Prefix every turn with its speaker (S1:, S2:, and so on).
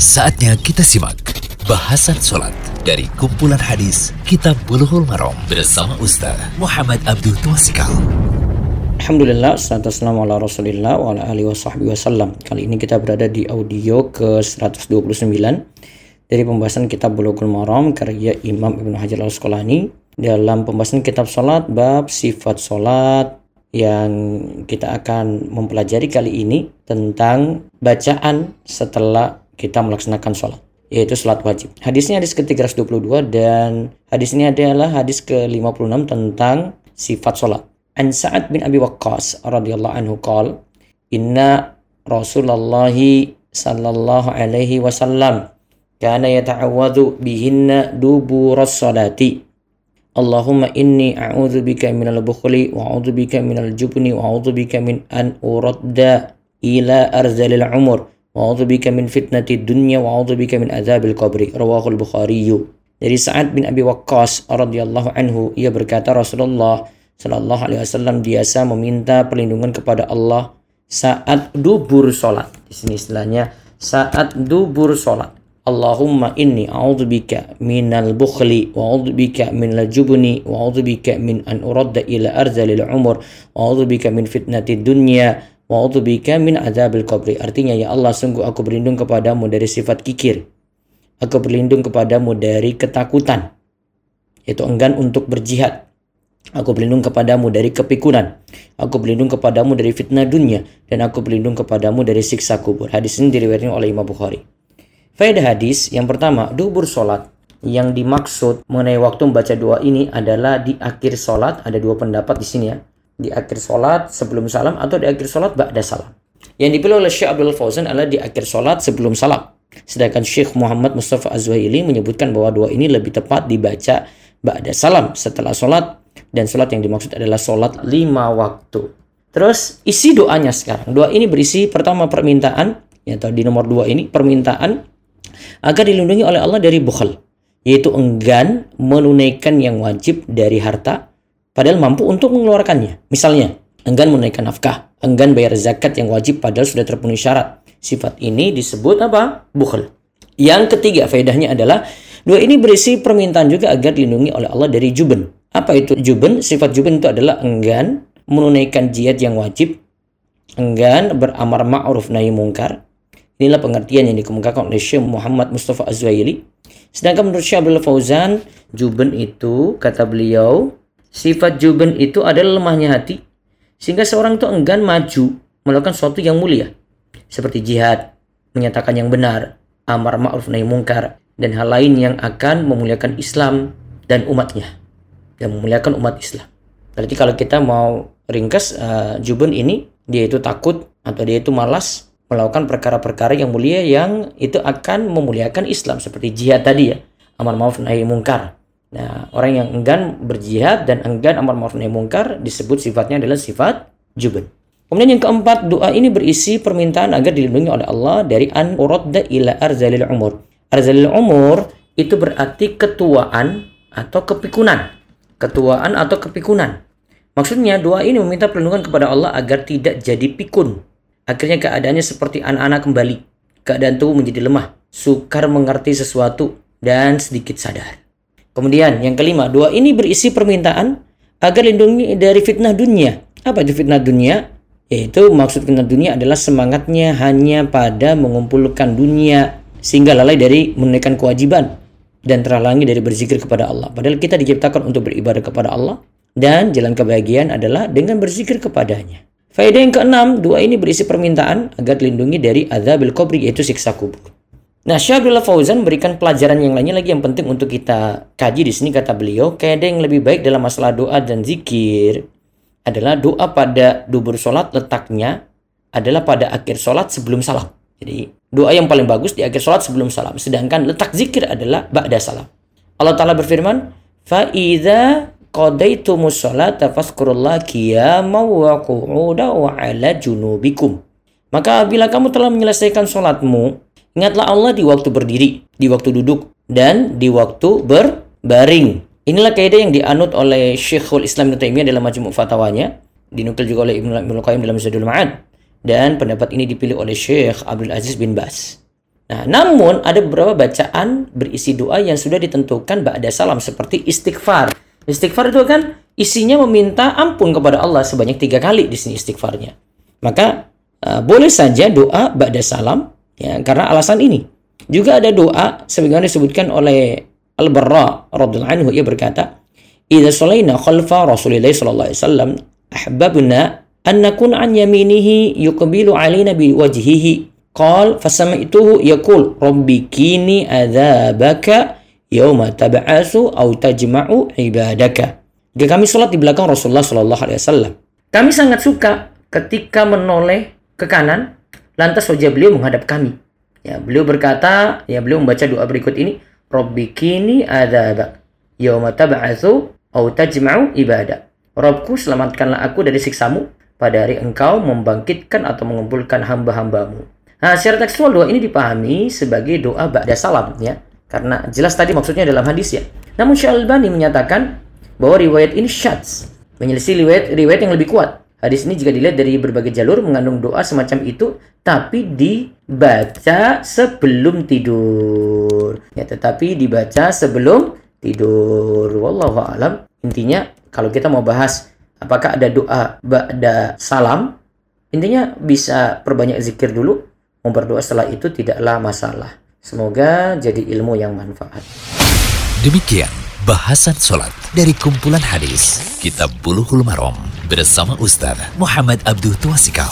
S1: Saatnya kita simak bahasan sholat dari kumpulan hadis Kitab Bulughul Maram bersama Ustaz Muhammad Abdul Twasikal.
S2: Alhamdulillah, wassalamu ala rasulillah wa. Kali ini kita berada di audio ke 129 dari pembahasan kitab Bulughul Maram karya Imam Ibnu Hajar al-Asqalani dalam pembahasan kitab salat bab sifat salat yang kita akan mempelajari kali ini tentang bacaan setelah kita melaksanakan sholat yaitu sholat wajib. Hadisnya hadis ke-322 dan hadis ini adalah hadis ke-56 tentang sifat sholat. An Sa'ad bin Abi Waqqas radhiyallahu anhu qol Inna Rasulullah sallallahu alaihi wasallam kana yata'awwadhu bihinna duburas salati. Allahumma inni a'udzu bika minal bukhli wa a'udzu bika minal jubni wa a'udzu bika min an uradda ila arzalil umur Wa'udhu bika min fitnati dunya wa'udhu bika min azabil qabri. Rawahul Bukhari. Dari Sa'ad bin Abi Waqqas radhiyallahu anhu ia berkata Rasulullah sallallahu alaihi wasallam biasa meminta perlindungan kepada Allah saat dubur salat. Di sini istilahnya saat dubur salat. Allahumma inni a'udzubika minal bukhli wa a'udzubika minal jubni wa a'udzubika min an uradda ila arzalil umur wa a'udzubika min fitnati dunya Wa'udzubika min azabil qabri. Artinya ya Allah sungguh aku berlindung kepadamu dari sifat kikir. Aku berlindung kepadamu dari ketakutan. Yaitu enggan untuk berjihad. Aku berlindung kepadamu dari kepikunan. Aku berlindung kepadamu dari fitnah dunia. Dan aku berlindung kepadamu dari siksa kubur. Hadis ini diriwayatkan oleh Imam Bukhari. Faedah hadis yang pertama, dubur solat. Yang dimaksud mengenai waktu membaca doa ini adalah di akhir solat. Ada dua pendapat di sini ya di akhir sholat sebelum salam atau di akhir sholat ba'da salam. Yang dipilih oleh Syekh Abdul Fauzan adalah di akhir sholat sebelum salam. Sedangkan Syekh Muhammad Mustafa Azwaili menyebutkan bahwa doa ini lebih tepat dibaca ba'da salam setelah sholat dan sholat yang dimaksud adalah sholat lima waktu. Terus isi doanya sekarang. Doa ini berisi pertama permintaan, ya, atau di nomor dua ini permintaan agar dilindungi oleh Allah dari bukhal, yaitu enggan menunaikan yang wajib dari harta padahal mampu untuk mengeluarkannya. Misalnya, enggan menaikkan nafkah, enggan bayar zakat yang wajib padahal sudah terpenuhi syarat. Sifat ini disebut apa? Bukhl. Yang ketiga, faedahnya adalah dua ini berisi permintaan juga agar dilindungi oleh Allah dari juben. Apa itu juben? Sifat juben itu adalah enggan menunaikan jihad yang wajib, enggan beramar ma'ruf nahi mungkar. Inilah pengertian yang dikemukakan oleh Syekh Muhammad Mustafa Azwaili. Sedangkan menurut Syekh Abdul Fauzan, juben itu kata beliau Sifat juben itu adalah lemahnya hati, sehingga seorang itu enggan maju melakukan sesuatu yang mulia, seperti jihad, menyatakan yang benar, amar ma'ruf nahi mungkar, dan hal lain yang akan memuliakan Islam dan umatnya, dan memuliakan umat Islam. Berarti kalau kita mau ringkas uh, juben ini, dia itu takut atau dia itu malas melakukan perkara-perkara yang mulia yang itu akan memuliakan Islam seperti jihad tadi ya, amar ma'ruf nahi mungkar Nah, orang yang enggan berjihad dan enggan amar ma'ruf nahi mungkar disebut sifatnya adalah sifat juben. Kemudian yang keempat, doa ini berisi permintaan agar dilindungi oleh Allah dari an uradda ila arzalil umur. Arzalil umur itu berarti ketuaan atau kepikunan. Ketuaan atau kepikunan. Maksudnya doa ini meminta perlindungan kepada Allah agar tidak jadi pikun. Akhirnya keadaannya seperti anak-anak kembali. Keadaan tubuh menjadi lemah, sukar mengerti sesuatu, dan sedikit sadar. Kemudian yang kelima, doa ini berisi permintaan agar lindungi dari fitnah dunia. Apa itu fitnah dunia? Yaitu maksud fitnah dunia adalah semangatnya hanya pada mengumpulkan dunia sehingga lalai dari menunaikan kewajiban dan terhalangi dari berzikir kepada Allah. Padahal kita diciptakan untuk beribadah kepada Allah dan jalan kebahagiaan adalah dengan berzikir kepadanya. Faedah yang keenam, doa ini berisi permintaan agar dilindungi dari azabil kubri yaitu siksa kubur. Nah, Syekh Abdullah Fauzan memberikan pelajaran yang lainnya lagi yang penting untuk kita kaji di sini kata beliau, kayak yang lebih baik dalam masalah doa dan zikir adalah doa pada dubur sholat letaknya adalah pada akhir sholat sebelum salam. Jadi doa yang paling bagus di akhir sholat sebelum salam. Sedangkan letak zikir adalah ba'da salam. Allah Ta'ala berfirman, فَإِذَا قَضَيْتُمُ الصَّلَاةَ فَاذْكُرُوا اللَّهَ قِيَامًا وَقُعُودًا وَعَلَى جُنُوبِكُمْ Maka bila kamu telah menyelesaikan sholatmu, Ingatlah Allah di waktu berdiri, di waktu duduk, dan di waktu berbaring. Inilah kaidah yang dianut oleh Syekhul Islam Ibnu Taimiyah dalam majmu' fatwanya, dinukil juga oleh Ibnu Ibnu Qayyim dalam Zadul Ma'ad. Dan pendapat ini dipilih oleh Syekh Abdul Aziz bin Bas. Nah, namun ada beberapa bacaan berisi doa yang sudah ditentukan ba'da salam seperti istighfar. Istighfar itu kan isinya meminta ampun kepada Allah sebanyak tiga kali di sini istighfarnya. Maka uh, boleh saja doa ba'da salam ya karena alasan ini. Juga ada doa sebagaimana disebutkan oleh Al-Barra radhiyallahu anhu ia berkata, "Idza shalaina khalfa Rasulillah sallallahu alaihi wasallam ahbabna an nakun an yaminihi yuqbilu alaina bi wajhihi Qal fasami'tuhu yaqul rabbi kini adzabaka yauma tab'asu au tajma'u ibadaka. Jika kami sholat di belakang Rasulullah Shallallahu Alaihi Wasallam, kami sangat suka ketika menoleh ke kanan, lantas wajah beliau menghadap kami. Ya, beliau berkata, ya beliau membaca doa berikut ini, Rabbi kini yauma tab'asu au tajma'u ibadah. Robku selamatkanlah aku dari siksamu pada hari engkau membangkitkan atau mengumpulkan hamba-hambamu. Nah, secara tekstual doa ini dipahami sebagai doa ba'da salam ya. Karena jelas tadi maksudnya dalam hadis ya. Namun Syalbani menyatakan bahwa riwayat ini syadz, menyelisih riwayat riwayat yang lebih kuat. Hadis ini jika dilihat dari berbagai jalur mengandung doa semacam itu tapi dibaca sebelum tidur. Ya, tetapi dibaca sebelum tidur. Wallahu alam. Intinya kalau kita mau bahas apakah ada doa ba'da salam, intinya bisa perbanyak zikir dulu Mau berdoa setelah itu tidaklah masalah. Semoga jadi ilmu yang manfaat.
S1: Demikian bahasan sholat dari kumpulan hadis Kitab Buluhul Marom bersama Ustaz Muhammad Abdul Tuasikal.